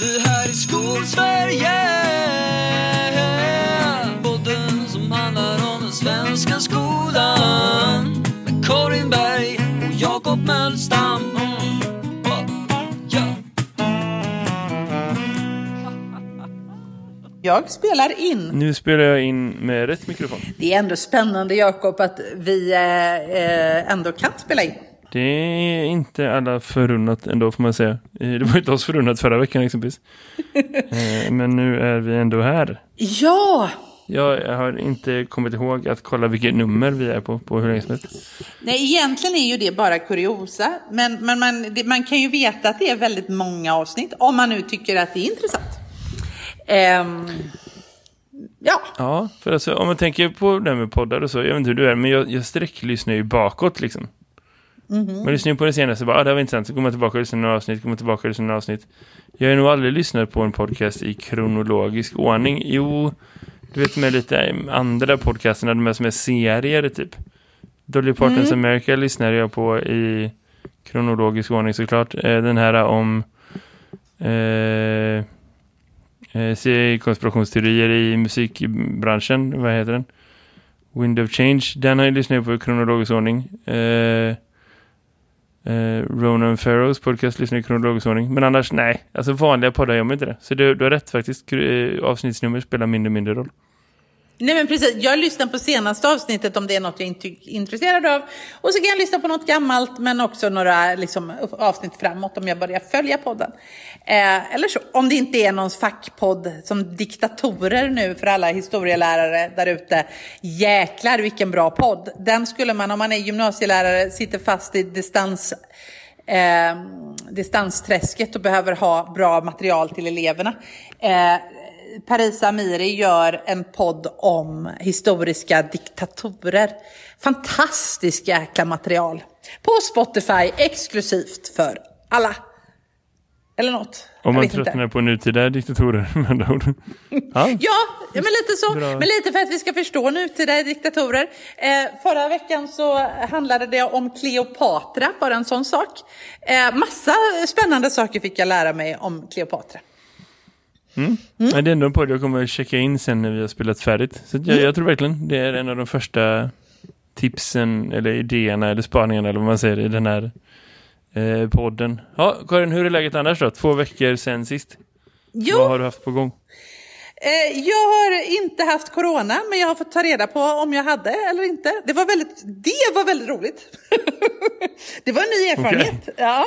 Det här är Skolsverige Podden som handlar om den svenska skolan Med Karin Berg och Jakob Mölstam ja. Jag spelar in. Nu spelar jag in med rätt mikrofon. Det är ändå spännande Jakob att vi eh, eh, ändå kan spela in. Det är inte alla förunnat ändå får man säga. Eh, Det var inte oss förunnat förra veckan exempelvis. Eh, Men nu är vi ändå här. Ja! Jag har inte kommit ihåg att kolla vilket nummer vi är på, på hur länge som helst. Nej, egentligen är ju det bara kuriosa. Men, men man, det, man kan ju veta att det är väldigt många avsnitt. Om man nu tycker att det är intressant. Ehm, ja, Ja, för alltså, om man tänker på det här med poddar och så, jag vet inte hur du är, men jag, jag sträcklyssnar ju bakåt liksom. Man lyssnar ju på det senaste, bara, ah, det var intressant, så går man tillbaka och lyssnar några avsnitt, går man tillbaka och lyssnar några avsnitt. Jag har nog aldrig lyssnat på en podcast i kronologisk ordning. Jo, du vet med lite andra podcasterna, de här som är serier typ. Dolly Partons America lyssnar jag på i kronologisk ordning såklart. Eh, Den här om eh, eh, konspirationsteorier i musikbranschen, vad heter den? Wind of Change, den har jag lyssnat på i kronologisk ordning. Eh, eh, Ronan Farrows podcast lyssnar i kronologisk ordning. Men annars, nej. Alltså vanliga poddar gör man inte det. Så du, du har rätt faktiskt. Eh, avsnittsnummer spelar mindre och mindre roll nej men precis. Jag lyssnar på senaste avsnittet om det är något jag inte är intresserad av. Och så kan jag lyssna på något gammalt men också några liksom, avsnitt framåt om jag börjar följa podden. Eh, eller så, om det inte är någon fackpodd som diktatorer nu för alla historielärare där ute. Jäklar vilken bra podd. Den skulle man om man är gymnasielärare, sitter fast i distans eh, distansträsket och behöver ha bra material till eleverna. Eh, Parisa Amiri gör en podd om historiska diktatorer. Fantastiskt jäkla material. På Spotify exklusivt för alla. Eller något. Om man inte. tröttnar på nutida diktatorer med andra ord. Ja, Ja, men lite så. Bra. Men lite för att vi ska förstå nutida diktatorer. Eh, förra veckan så handlade det om Kleopatra, bara en sån sak. Eh, massa spännande saker fick jag lära mig om Kleopatra. Men det är ändå en podd jag kommer att checka in sen när vi har spelat färdigt. Så jag, jag tror verkligen det är en av de första tipsen eller idéerna eller spaningarna eller vad man säger i den här eh, podden. Ja, Karin, hur är läget annars då? Två veckor sen sist. Jo, Vad har du haft på gång? eh, jag har inte haft corona, men jag har fått ta reda på om jag hade eller inte. Det var väldigt, det var väldigt roligt. det var en ny erfarenhet. Ja.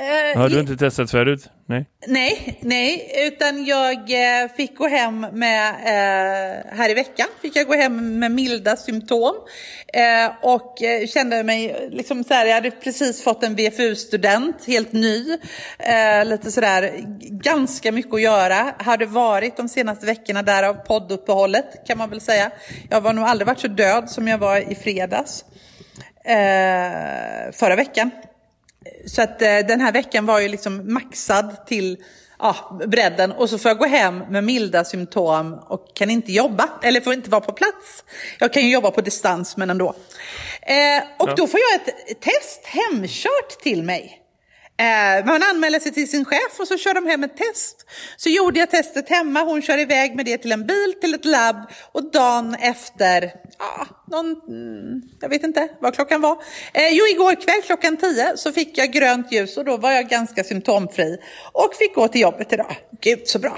Eh, Har du inte testat förut? Nej. Nej, nej, utan jag eh, fick gå hem med, eh, här i veckan, fick jag gå hem med milda symptom. Eh, och kände mig, liksom så här, jag hade precis fått en VFU-student, helt ny. Lite sådär, ganska mycket att göra. Hade varit de senaste veckorna därav podduppehållet, kan man väl säga. Jag var nog aldrig varit så död som jag var i fredags. Förra veckan. Så att eh, den här veckan var ju liksom maxad till ja, bredden och så får jag gå hem med milda symptom och kan inte jobba, eller får inte vara på plats. Jag kan ju jobba på distans men ändå. Eh, och Ja. då får jag ett test hemkört till mig. Eh, man anmäler sig till sin chef och så kör de hem ett test. Så gjorde jag testet hemma, hon kör iväg med det till en bil, till ett labb och dagen efter, ja, någon, mm, jag vet inte vad klockan var. Eh, jo, igår kväll klockan 10 så fick jag grönt ljus och då var jag ganska symptomfri och fick gå till jobbet idag. Gud så bra.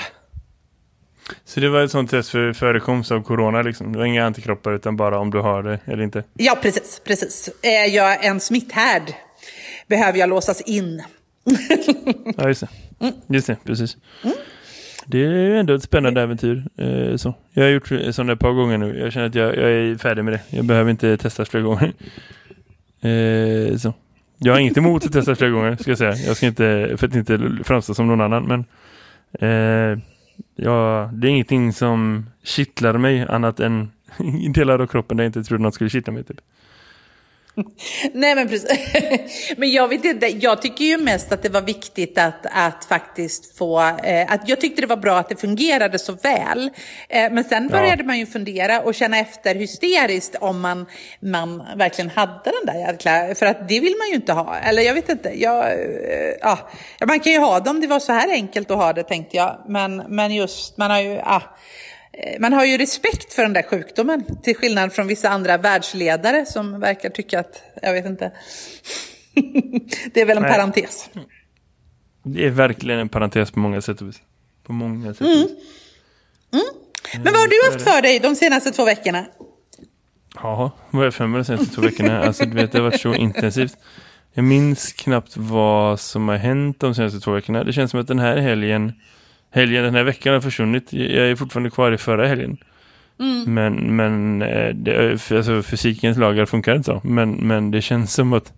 Så det var ett sånt test för förekomst av corona liksom? Det var inga antikroppar utan bara om du har det eller inte? Ja, precis, precis. Är jag en smitthärd behöver jag låsas in. Ja, just det. Just det, precis. Det är ju ändå ett spännande äventyr. Eh, så. Jag har gjort sådana ett par gånger nu. Jag känner att jag, jag är färdig med det. Jag behöver inte testa fler gånger. Eh, så. Jag har inget emot att testa fler gånger, ska jag säga. Jag ska inte, för att inte framstå som någon annan, men eh, ja, det är ingenting som kittlar mig annat än delar av kroppen där jag inte trodde något skulle kittla mig. Typ. Nej men precis. men jag vet inte, jag tycker ju mest att det var viktigt att, att faktiskt få, eh, att jag tyckte det var bra att det fungerade så väl. Eh, men sen började man ju fundera och känna efter hysteriskt om man, man verkligen hade den där jäkla, för att det vill man ju inte ha. Eller jag vet inte, jag, eh, ja, man kan ju ha dem, det var så här enkelt att ha det tänkte jag. Men, men just, man har ju, ja. Eh, man har ju respekt för den där sjukdomen, till skillnad från vissa andra världsledare som verkar tycka att, jag vet inte, det är väl en Nej. parentes. Det är verkligen en parentes på många sätt och vis. På många sätt. Mm. Mm. Men vad har du haft för dig de senaste två veckorna? Ja, vad har jag för mig de senaste två veckorna? Alltså du vet, det har varit så intensivt. Jag minns knappt vad som har hänt de senaste två veckorna. Det känns som att den här helgen helgen den här veckan har försvunnit. Jag är fortfarande kvar i förra helgen. Mm. Men, men eh, det, alltså fysikens lagar funkar inte så. Men, men det känns som att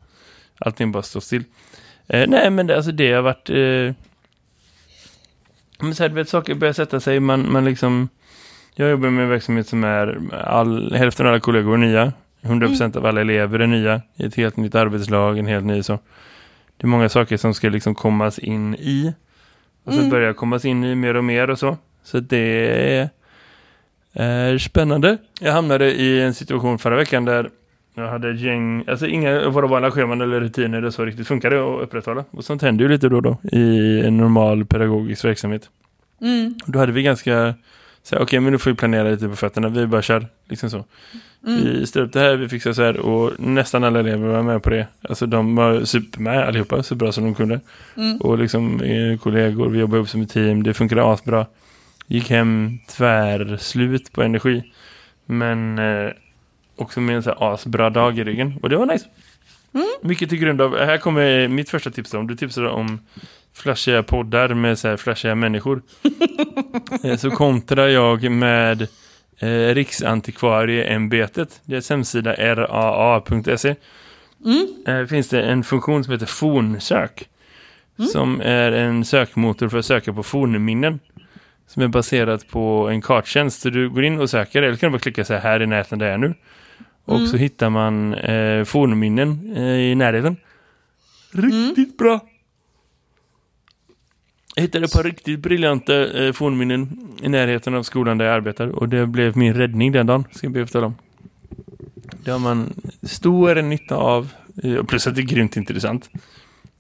allting bara står still. Eh, nej, men det, alltså det har varit... Eh, men så här, du vet, saker börjar sätta sig. Man, man liksom... Jag jobbar med en verksamhet som är all, hälften av alla kollegor är nya. 100% mm. av alla elever är nya. I ett helt nytt arbetslag, en helt ny så. Det är många saker som ska liksom kommas in i. Och så mm. börjar jag komma in i mer och mer och så. Så det är spännande. Jag hamnade i en situation förra veckan där jag hade ett gäng, alltså inga våra vanliga scheman eller rutiner det så riktigt funkade att upprätthålla. Och sånt händer ju lite då då i en normal pedagogisk verksamhet. Mm. Då hade vi ganska, okej okay, men nu får vi planera lite på fötterna, vi bara kör, liksom så. Mm. Vi styr upp det här, vi fixar så här och nästan alla elever var med på det. Alltså de var supermed allihopa, så bra som de kunde. Mm. Och liksom eh, kollegor, vi jobbade upp som ett team, det funkade asbra. Gick hem tvärslut på energi. Men eh, också med en så här asbra dag i ryggen. Och det var nice. Mm. Mycket till grund av, här kommer mitt första tips om. Du tipsade om flashiga poddar med så här flashiga människor. Eh, så kontrar jag med eh, Riksantikvarieämbetet. Deras hemsida raa.se. Mm. Eh, finns det en funktion som heter Fornsök. Mm. Som är en sökmotor för att söka på fornminnen. Som är baserad på en karttjänst. Så du går in och söker, eller kan du bara klicka så här, här i näten där jag är nu. Och mm. så hittar man eh, fornminnen eh, i närheten. Riktigt mm. bra! Jag hittade ett par riktigt briljanta eh, fornminnen i närheten av skolan där jag arbetar. Och det blev min räddning den dagen, ska jag be att tala om. Det har man stor nytta av. Eh, plus att det är grymt intressant.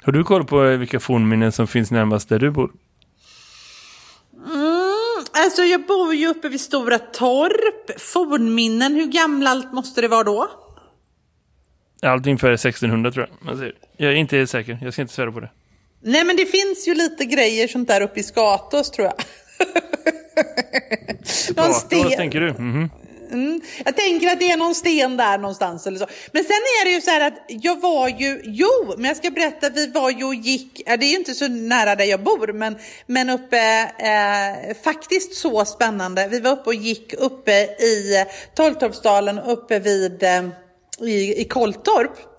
Har du koll på eh, vilka fornminnen som finns närmast där du bor? Mm, alltså jag bor ju uppe vid Stora Torp. Fornminnen, hur gammalt måste det vara då? Allting före 1600 tror jag. Jag är inte helt säker, jag ska inte svära på det. Nej, men det finns ju lite grejer sånt där uppe i Skatås tror jag. Skatås tänker du? Mm. Mm. Jag tänker att det är någon sten där någonstans eller så. Men sen är det ju så här att jag var ju, jo, men jag ska berätta, vi var ju och gick, det är ju inte så nära där jag bor, men, men uppe, eh, faktiskt så spännande. Vi var uppe och gick uppe i Toltorpsdalen, uppe vid, eh, i, i Kolltorp.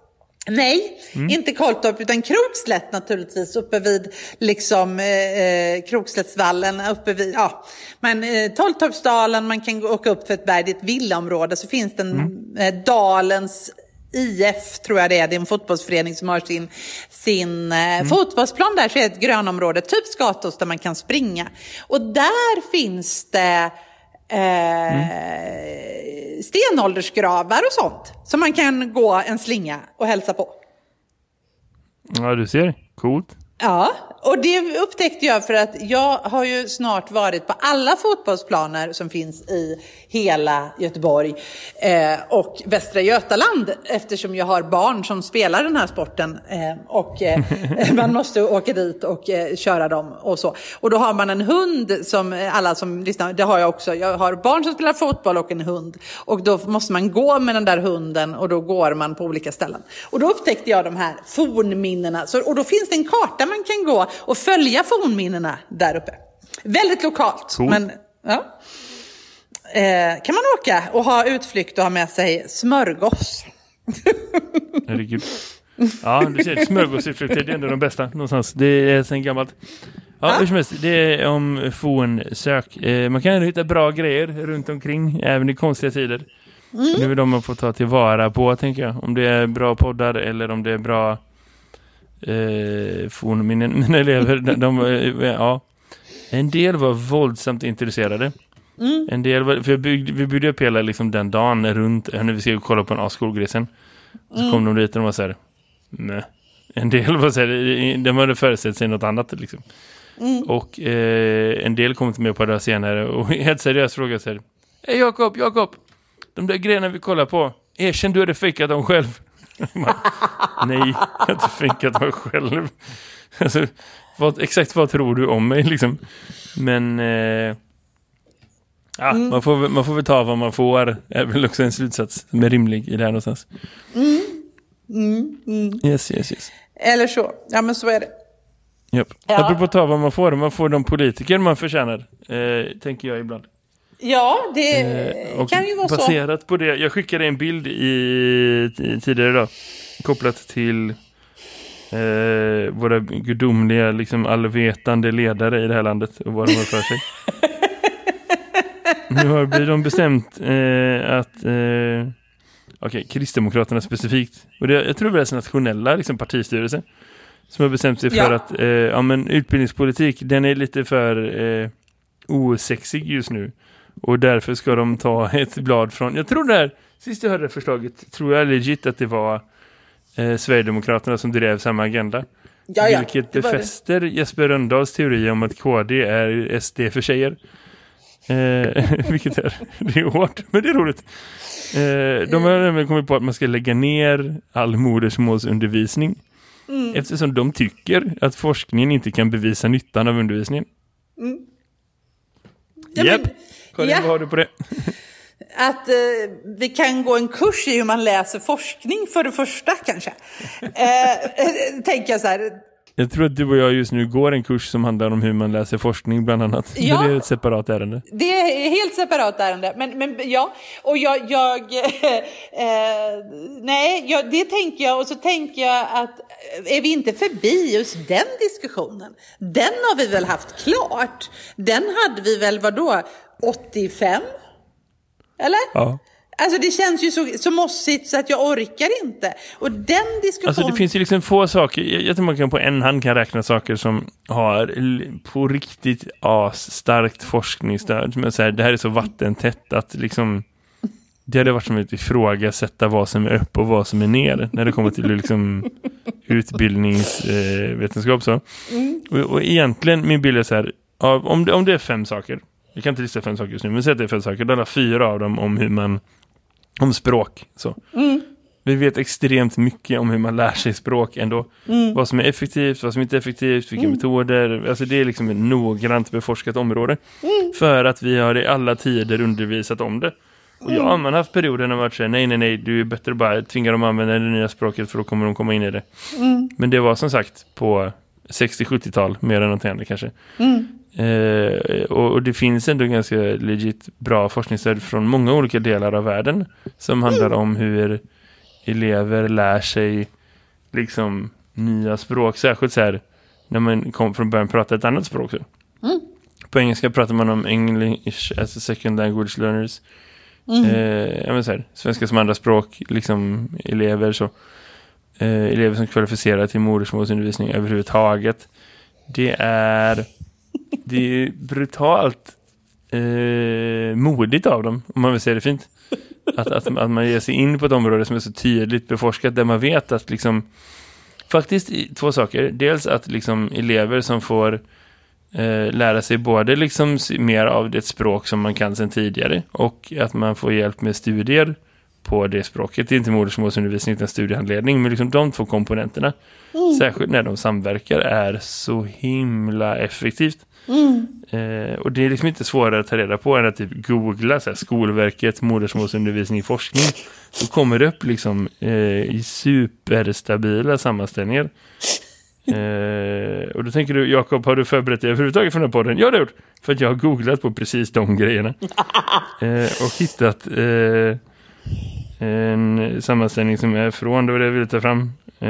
Nej, mm. inte Karltorp utan Krokslätt naturligtvis uppe vid liksom eh, eh, Krokslättsvallen uppe vid, ja. Men eh, Toltorpsdalen, man kan åka upp för ett berg, det är ett villaområde, så finns det en mm. eh, Dalens IF tror jag det är, det är en fotbollsförening som har sin, sin eh, mm. fotbollsplan där, så är det ett grönområde, typ Skatos där man kan springa. Och där finns det eh, stenåldersgravar och sånt. Som man kan gå en slinga och hälsa på. Ja, du ser. Coolt. Ja, och det upptäckte jag för att jag har ju snart varit på alla fotbollsplaner som finns i hela Göteborg eh, och Västra Götaland eftersom jag har barn som spelar den här sporten eh, och eh, man måste åka dit och eh, köra dem och så. Och då har man en hund som eh, alla som lyssnar, det har jag också, jag har barn som spelar fotboll och en hund och då måste man gå med den där hunden och då går man på olika ställen. Och då upptäckte jag de här fornminnena så, och då finns det en karta man kan gå och följa fornminnena där uppe. Väldigt lokalt. Cool. Men, ja. eh, kan man åka och ha utflykt och ha med sig smörgås. Herregud. Ja, du ser, smörgåsutflykter det är ändå de bästa någonstans. Det är sen gammalt. Ja, hur som helst, det är om fornsök. Eh, man kan hitta bra grejer runt omkring, även i konstiga tider. Det är väl de man får ta tillvara på, tänker jag. Om det är bra poddar eller om det är bra eh, forn, mina, elever. de, de, eh, ja. En del var våldsamt intresserade. En del var, för jag byggde, vi byggde upp hela liksom, den dagen runt när vi skulle kolla på en A-skolgrisen. Så kom de dit och de var så här, nej. En del var så här, de hade förestält sig något annat liksom. Och eh, en del kom inte med på det senare och helt seriöst frågade så här, Hej Jakob, Jakob, de där grejerna vi kollar på, erkänn du hade fejkat dem själv. Nej, jag har inte fejkat dem själv. Alltså, vad, exakt vad tror du om mig liksom? Men eh, ja, man, får, man får väl ta vad man får. är väl också en slutsats som är rimlig i det här någonstans. Yes, yes, yes. Eller så. Ja, men så är det. Yep. Ja. Apropå ta vad man får, man får de politiker man förtjänar, eh, tänker jag ibland. Ja, det Eh, kan ju vara så. baserat på det, jag skickade en bild i, tidigare idag kopplat till eh, våra gudomliga, liksom allvetande ledare i det här landet och vad de har för sig. nu har de bestämt eh, att eh, okej, Kristdemokraterna specifikt och det, jag tror det är deras nationella liksom, partistyrelse som har bestämt sig för Ja. att eh, ja, men utbildningspolitik, den är lite för eh, osexig just nu. Och därför ska de ta ett blad från, jag tror det här, sist jag hörde förslaget, tror jag legit att det var eh, Sverigedemokraterna som drev samma agenda. Ja, ja, vilket det det. befäster Jesper Rönndahls teori om att KD är SD för tjejer. Eh, vilket är, det är hårt, men det är roligt. Eh, de har nämligen kommit på att man ska lägga ner all modersmålsundervisning. Mm. Eftersom de tycker att forskningen inte kan bevisa nyttan av undervisningen. Ja, men- Japp. Karin, ja. vad har du på det? Att eh, vi kan gå en kurs i hur man läser forskning för det första kanske. Eh, eh, tänker jag så här. Jag tror att du och jag just nu går en kurs som handlar om hur man läser forskning bland annat. Ja. Men det är ett separat ärende. Det är helt separat ärende. Men, men ja, och jag, jag eh, nej, jag, det tänker jag. Och så tänker jag att eh, är vi inte förbi just den diskussionen? Den har vi väl haft klart? Den hade vi väl, vadå, 85? Eller? Ja. Alltså det känns ju så, så mossigt så att jag orkar inte. Och den diskussionen... Alltså det finns ju liksom få saker, jag, jag tror man kan på en hand kan räkna saker som har på riktigt starkt forskningsstöd. Men så här, det här är så vattentätt att liksom det hade varit som att ifrågasätta vad som är upp och vad som är ner när det kommer till liksom utbildningsvetenskap. Eh. Och, och egentligen, min bild är så här, om, det, om det är fem saker, jag kan inte lista fem saker just nu, men säg att det är fem saker, då är det fyra av dem om hur man, om språk. Så. Vi vet extremt mycket om hur man lär sig språk ändå. Vad som är effektivt, vad som inte är effektivt, vilka metoder. Alltså det är liksom ett noggrant beforskat område. För att vi har i alla tider undervisat om det. Och ja, man har haft perioder när man varit så här, nej, nej, nej, du är bättre bara tvinga dem att använda det nya språket för då kommer de komma in i det. Men det var som sagt på 60-70-tal mer än någonting annat kanske. Eh, och, och det finns ändå ganska legit bra forskningsstöd från många olika delar av världen som handlar om hur elever lär sig liksom nya språk, särskilt så här när man kom från början prata ett annat språk. Så. På engelska pratar man om English as a second language learners. Eh, ja, men så här, svenska som andra språk, liksom elever så. Eh, elever som kvalificerar till modersmålsundervisning överhuvudtaget. Det är det är brutalt eh, modigt av dem, om man vill säga det fint. Att, att, att man ger sig in på ett område som är så tydligt beforskat, där man vet att liksom faktiskt två saker. Dels att liksom elever som får eh, lära sig både liksom mer av det språk som man kan sedan tidigare och att man får hjälp med studier på det språket. Det är inte modersmålsundervisning utan studiehandledning, men liksom de två komponenterna, särskilt när de samverkar, är så himla effektivt. Eh, och det är liksom inte svårare att ta reda på än att typ googla så här, Skolverket, modersmålsundervisning, forskning. Då kommer det upp liksom eh, i superstabila sammanställningar. Eh, och då tänker du, Jakob, har du förberett dig överhuvudtaget för den här podden? Ja, det har gjort. För att jag har googlat på precis de grejerna. Eh, och hittat eh, en sammanställning som är från, det var det jag ville ta fram. Eh,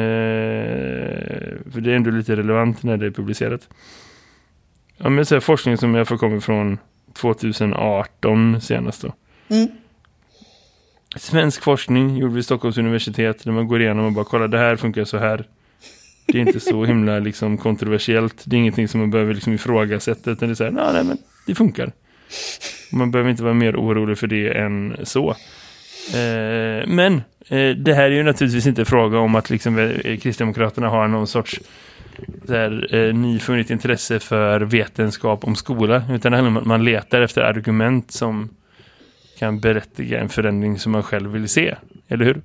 för det är ändå lite relevant när det är publicerat. Ja, men så här, forskning som jag får kommer från 2018 senast då. Svensk forskning gjord vid Stockholms universitet där man går igenom och bara kollar det här funkar så här. Det är inte så himla liksom, kontroversiellt. Det är ingenting som man behöver liksom, ifrågasätta utan det är så här, nej, nej men det funkar. Man behöver inte vara mer orolig för det än så. Eh, men eh, det här är ju naturligtvis inte fråga om att liksom, eh, Kristdemokraterna har någon sorts där, eh, nyfunnit intresse för vetenskap om skola. Utan det handlar om att man letar efter argument som kan berättiga en förändring som man själv vill se. Eller hur?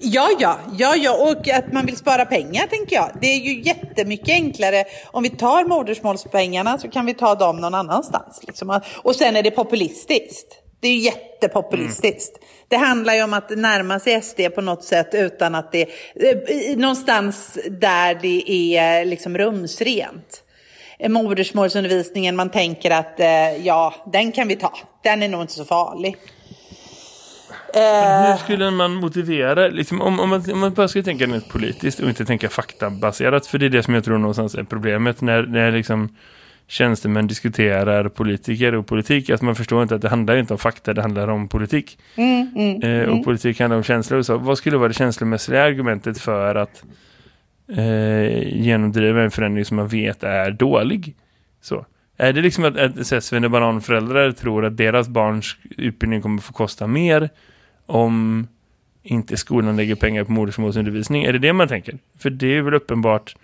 Ja, ja, ja, ja, och att man vill spara pengar tänker jag. Det är ju jättemycket enklare. Om vi tar modersmålspengarna så kan vi ta dem någon annanstans. Liksom. Och sen är det populistiskt. Det är ju jättepopulistiskt. Mm. Det handlar ju om att närma sig SD på något sätt utan att det... Eh, någonstans där det är liksom rumsrent. Modersmålsundervisningen, man tänker att eh, ja, den kan vi ta. Den är nog inte så farlig. Hur skulle man motivera, liksom, om, om, man, om man bara ska tänka något politiskt och inte tänka faktabaserat, för det är det som jag tror någonstans är problemet när, när liksom tjänstemän diskuterar politiker och politik, att man förstår inte att det handlar inte om fakta, det handlar om politik. Mm, mm, eh, och mm. politik handlar om känslor och så. Vad skulle vara det känslomässiga argumentet för att eh, genomdriva en förändring som man vet är dålig? Så. Är det liksom att, att Sven Bananföräldrar tror att deras barns utbildning kommer få kosta mer om inte skolan lägger pengar på modersmålsundervisning? Är det det man tänker? För det är väl uppenbart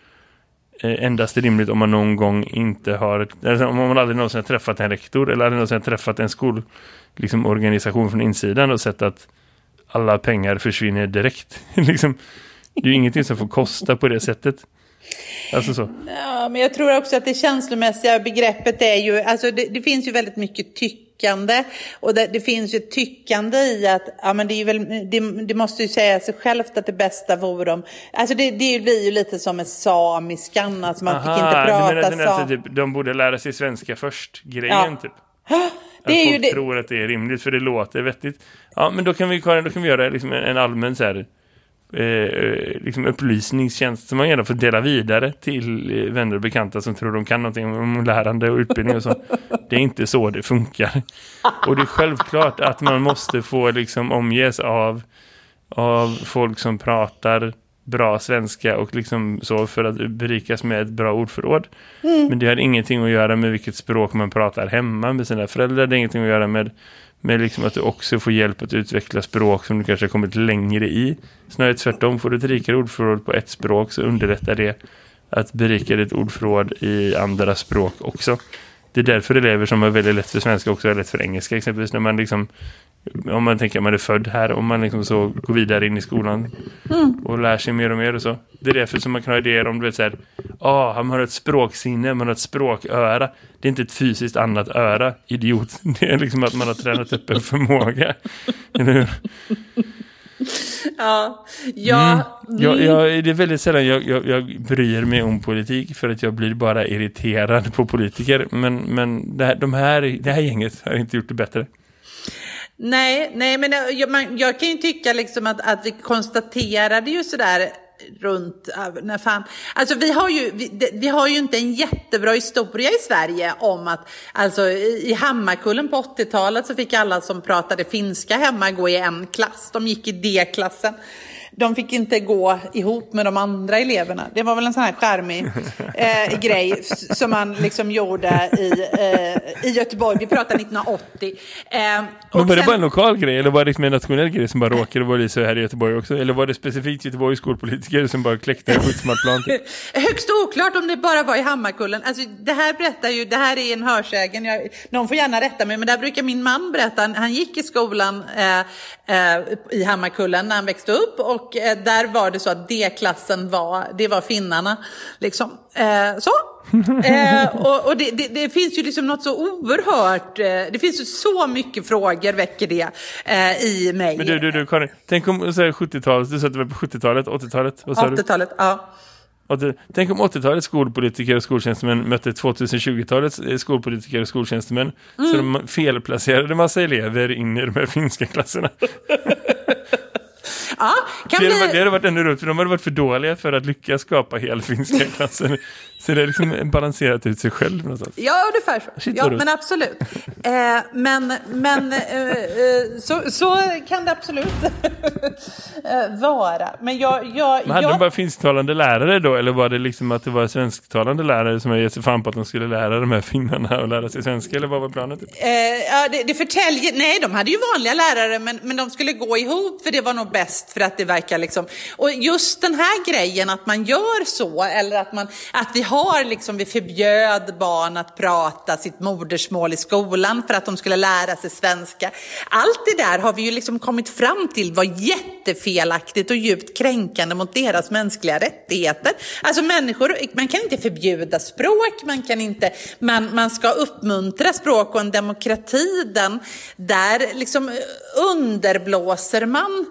Eh, endast rimligt om man någon gång inte har, alltså om man aldrig någonsin har träffat en rektor eller aldrig någonsin har träffat en skolorganisation liksom, organisation från insidan och sett att alla pengar försvinner direkt. liksom, det är ju ingenting som får kosta på det sättet. Alltså så. Ja, men jag tror också att det känslomässiga begreppet är ju, alltså det, det finns ju väldigt mycket tyck tyckande och det, det, finns ju tyckande i att, ja men det är väl, det, det, måste ju säga sig självt att det bästa vore om, alltså det, det blir ju lite som med samiskan, alltså man Aha, fick inte prata menar, typ, de borde lära sig svenska först, grejen ja. typ. Det är att folk tror att det är rimligt för det låter vettigt. Ja, men då kan vi, då kan vi göra liksom en, en allmän så här eh, liksom upplysningstjänst som man gärna får dela vidare till eh, vänner och bekanta som tror de kan någonting om lärande och utbildning och så. Det är inte så det funkar. Och det är självklart att man måste få liksom omges av, av folk som pratar bra svenska och liksom så för att berikas med ett bra ordförråd. Mm. Men det har ingenting att göra med vilket språk man pratar hemma med sina föräldrar. Det har ingenting att göra med men liksom att du också får hjälp att utveckla språk som du kanske har kommit längre i. Snarare tvärtom, får du ett rikare ordförråd på ett språk så underlättar det att berika ditt ordförråd i andra språk också. Det är därför elever som har väldigt lätt för svenska också har lätt för engelska. Exempelvis när man liksom om man tänker att man är född här och man liksom så går vidare in i skolan mm. och lär sig mer och mer och så. Det är därför som man kan ha idéer om du vet så här, ah, man har ett språksinne, man har ett språköra. Det är inte ett fysiskt annat öra, idiot. Det är liksom att man har tränat upp en förmåga. Eller hur? Ja, ja, mm. Jag, jag, det är väldigt sällan jag, jag, jag bryr mig om politik för att jag blir bara irriterad på politiker. Men, men det, här, de här, det här gänget har inte gjort det bättre. Nej, nej men jag, man, jag kan ju tycka liksom att, att vi konstaterade ju sådär runt, äh, när fan, alltså vi har ju, vi, vi, har ju inte en jättebra historia i Sverige om att, alltså i Hammarkullen på 80-talet så fick alla som pratade finska hemma gå i en klass, de gick i D-klassen de fick inte gå ihop med de andra eleverna. Det var väl en sån här charmig eh, grej som man liksom gjorde i, eh, i Göteborg. Vi pratar 1980. Eh, Men var sen... det bara en lokal grej eller var det liksom en nationell grej som bara råkade vara så här i Göteborg också? Eller var det specifikt Göteborgs skolpolitiker som bara kläckte en skitsmartplan? Typ? Högst oklart om det bara var i Hammarkullen. Alltså, det här berättar ju, det här är en hörsägen. Jag, någon får gärna rätta mig, men där brukar min man berätta. Han gick i skolan eh, eh, i Hammarkullen när han växte upp och och eh, där var det så att D-klassen var, det var finnarna. Liksom. Eh, så. eh, och, och det, det, det, finns ju liksom något så oerhört, eh, det finns ju så mycket frågor väcker det eh, i mig. Men du, du, du Karin, tänk om 70-talet, du sa att det var på 70-talet, 80-talet, vad sa 80-talet, ja. Tänk om 80-talets skolpolitiker och skoltjänstemän mötte 2020-talets eh, skolpolitiker och skoltjänstemän. Mm. Så de felplacerade massa elever in i de här finska klasserna. Ja, kan Det bli... hade, varit, det hade varit ännu roligt, för de hade varit för dåliga för att lyckas skapa helfinska klasser. Så det har liksom balanserat ut sig själv någonstans. Ja, ungefär så. Shit, ja, men absolut. Eh, men men eh, eh, så, så kan det absolut eh, vara. Men jag... jag, Men hade jag de bara finsktalande lärare då? Eller var det liksom att det var svensktalande lärare som hade gett sig fan på att de skulle lära de här finnarna att lära sig svenska? Eller vad var planet? Eh, ja, det, det förtäljer, nej de hade ju vanliga lärare men, men de skulle gå ihop för det var nog bäst för att det verkar liksom, och just den här grejen att man gör så eller att, man, att vi har liksom, vi förbjöd barn att prata sitt modersmål i skolan för att de skulle lära sig svenska. Allt det där har vi ju liksom kommit fram till var jättefelaktigt och djupt kränkande mot deras mänskliga rättigheter. Alltså människor, man kan inte förbjuda språk, man kan inte, man, man ska uppmuntra språk och en demokrati den, där liksom eh, underblåser man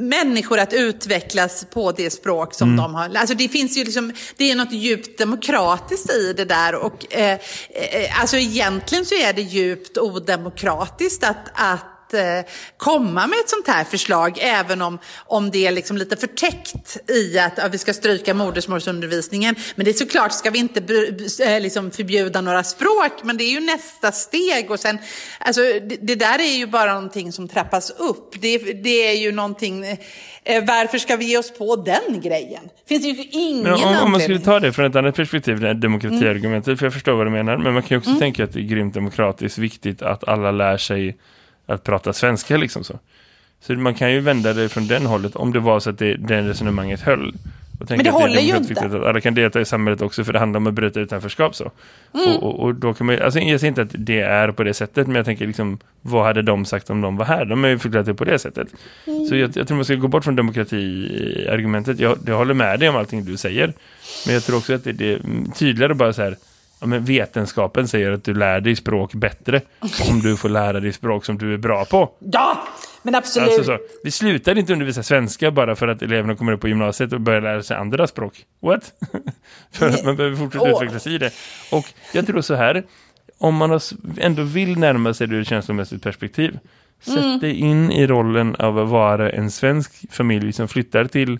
människor att utvecklas på det språk som de har. Alltså det finns ju liksom, det är något djupt demokratiskt i det där och eh, eh, alltså egentligen så är det djupt odemokratiskt att, att eh, komma med ett sånt här förslag även om, om det är liksom lite förtäckt i att ja, vi ska stryka modersmålsundervisningen. Men det är såklart ska vi inte eh, liksom förbjuda några språk men det är ju nästa steg och sen alltså, det, det där är ju bara någonting som trappas upp. Det, det är ju någonting, eh, varför ska vi ge oss på den grejen? Finns det ju ingen Men om, om man anledning. skulle ta det från ett annat perspektiv, det här demokratiargumentet, för jag förstår vad du menar, men man kan ju också tänka att det är grymt demokratiskt viktigt att alla lär sig att prata svenska liksom så. Så man kan ju vända det från den hållet om det var så att det, det resonemanget höll. Och Men det håller ju demokratiskt inte. Att alla kan delta i samhället också för det handlar om att bryta utanförskap så. Mm. Och, och, och då kan man ju- alltså jag säger inte att det är på det sättet, men jag tänker liksom, vad hade de sagt om de var här? De är ju förklarat det på det sättet. Mm. Så jag, jag tror man ska gå bort från demokratiargumentet. Jag, jag håller med dig om allting du säger. Men jag tror också att det, det är tydligare bara så här, ja, men vetenskapen säger att du lär dig språk bättre om du får lära dig språk som du är bra på. Ja, men absolut. Alltså så, vi slutar inte undervisa svenska bara för att eleverna kommer upp på gymnasiet och börjar lära sig andra språk. What? för att man behöver fortsätta Åh. utvecklas i det. Och jag tror så här, om man ändå vill närma sig det ur ett känslomässigt perspektiv, sätt dig in i rollen av att vara en svensk familj som flyttar till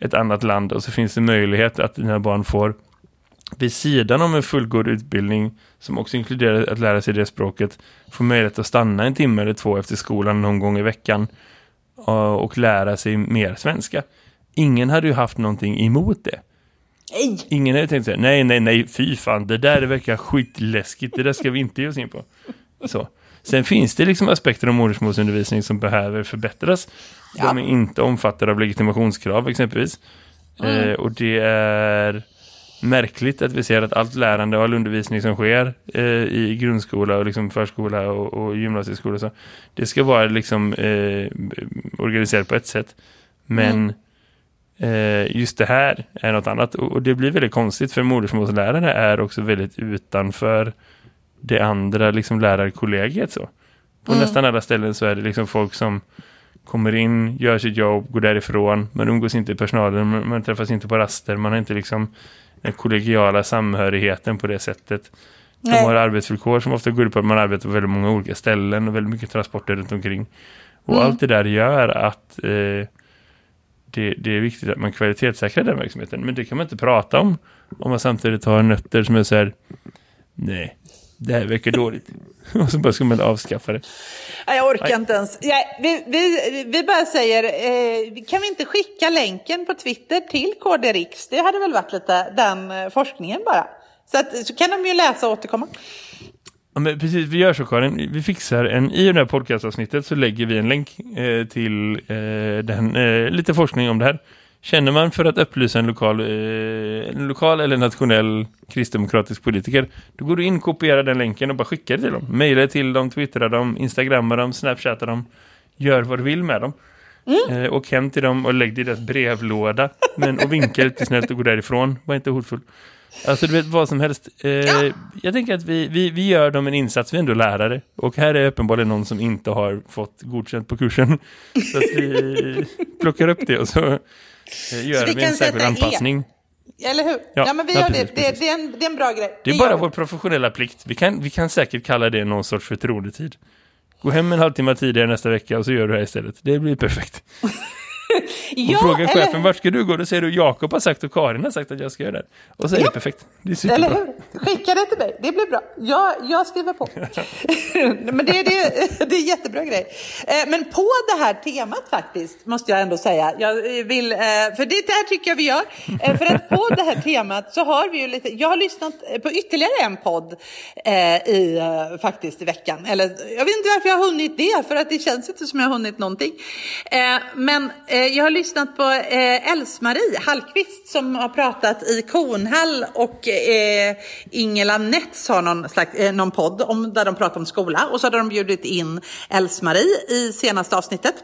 ett annat land och så finns det möjlighet att dina barn får vid sidan om en fullgod utbildning som också inkluderar att lära sig det språket få möjlighet att stanna en timme eller två efter skolan någon gång i veckan och lära sig mer svenska. Ingen hade ju haft någonting emot det. Nej. Ingen hade tänkt säga nej, nej, nej, fy fan, det där verkar skitläskigt, det där ska vi inte ge oss in på. Så. Sen finns det liksom aspekter av modersmålsundervisning som behöver förbättras. De är inte omfattade av legitimationskrav exempelvis. Eh, och det är märkligt att vi ser att allt lärande och all undervisning som sker eh, i grundskola och liksom förskola och, och gymnasieskola så, det ska vara liksom eh, organiserat på ett sätt. Men eh, just det här är något annat och, och det blir väldigt konstigt för modersmålslärare är också väldigt utanför det andra liksom lärarkollegiet så. På nästan alla ställen så är det liksom folk som kommer in, gör sitt jobb, går därifrån. Man umgås inte i personalen, man, man träffas inte på raster, man har inte liksom den kollegiala samhörigheten på det sättet. De Nej. har arbetsvillkor som ofta går ut på att man arbetar på väldigt många olika ställen och väldigt mycket transporter runt omkring. Och allt det där gör att eh, det, det är viktigt att man kvalitetssäkrar den verksamheten. Men det kan man inte prata om om man samtidigt har nötter som är så här nej, det här verkar dåligt. och så bara ska man avskaffa det. Nej, Jag orkar inte ens. Ja, vi, vi, vi bara säger, eh, kan vi inte skicka länken på Twitter till KD Riks? Det hade väl varit lite den eh, forskningen bara. Så, att, så kan de ju läsa och återkomma. Ja, men precis, vi gör så Karin. Vi fixar en, i det här podcastavsnittet så lägger vi en länk eh, till eh, den, eh, lite forskning om det här. Känner man för att upplysa en lokal, eh, en lokal eller nationell kristdemokratisk politiker, då går du in, kopierar den länken och bara skickar det till dem. Mailar till dem, twittrar dem, instagrammar dem, snapchattar dem. Gör vad du vill med dem. Eh, och hem till dem och lägg det i deras brevlåda. Men, och vinka lite snällt och gå därifrån. Var inte hotfull. Alltså du vet vad som helst. Eh, Jag tänker att vi, vi, vi gör dem en insats, vi är ändå lärare. Och här är uppenbarligen någon som inte har fått godkänt på kursen. Så att vi plockar upp det och så eh, gör vi vi, en särskild E. anpassning. Eller hur? Ja, Ja, men vi ja, gör precis, det. Precis. det, är en, det är en bra grej. Det är Vi bara vår professionella plikt. Vi kan, vi kan säkert kalla det någon sorts förtroendetid. Gå hem en halvtimme tidigare nästa vecka och så gör du det här istället. Det blir perfekt. Och frågar chefen, vart ska du gå? Då säger du, Jakob har sagt och Karin har sagt att jag ska göra det. Och så är det perfekt. Det är superbra. Eller hur? Skicka det till mig, det blir bra. Jag, jag skriver på. men det, det, det är jättebra grej. Eh, Men på det här temat faktiskt, måste jag ändå säga, jag vill, eh, för det där tycker jag vi gör. Eh, För att på det här temat så har vi ju lite, jag har lyssnat på ytterligare en podd i, faktiskt i veckan. Eller jag vet inte varför jag har hunnit det, för att det känns inte som jag har hunnit någonting. Men jag har lyssnat på eh, Els-Marie Hallqvist som har pratat i Kornhall och eh, Ingela Nets har någon, slags, eh, någon podd om, där de pratar om skola. Och så hade de bjudit in Els-Marie i senaste avsnittet.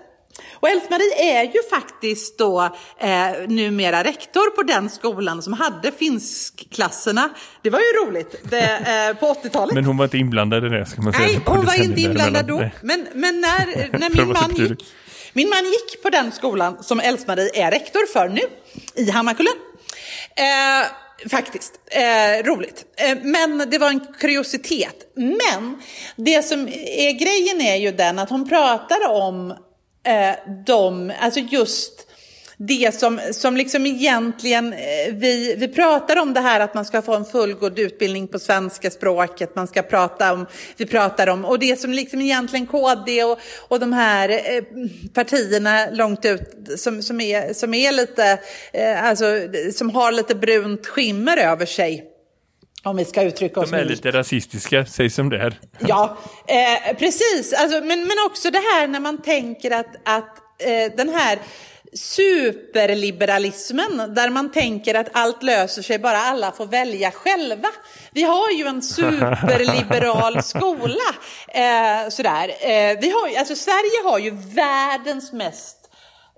Och Els-Marie är ju faktiskt då eh, numera rektor på den skolan som hade finskklasserna. Det var ju roligt det, eh, på 80-talet. Men hon var inte inblandad i det, ska man säga. Nej, hon var inte inblandad då. Men, men när, när min man gick, min man gick på den skolan som Else-Marie är rektor för nu, i Hammarkullen. Eh, faktiskt, eh, roligt. Eh, men det var en kuriositet. Men det som är grejen är ju den att hon pratar om eh, de, alltså just det som, som liksom egentligen, eh, vi, vi pratar om det här att man ska få en fullgod utbildning på svenska språket, man ska prata om, vi pratar om, och det som liksom egentligen KD och, och de här eh, partierna långt ut som, som, är, som är lite, eh, alltså som har lite brunt skimmer över sig. Om vi ska uttrycka oss De är lite rasistiska, säg som det är. Ja, eh, precis. Alltså, men, men också det här när man tänker att, att eh, den här superliberalismen där man tänker att allt löser sig bara alla får välja själva. Vi har ju en superliberal skola. Eh, sådär. Eh, vi har, alltså, Sverige har ju världens mest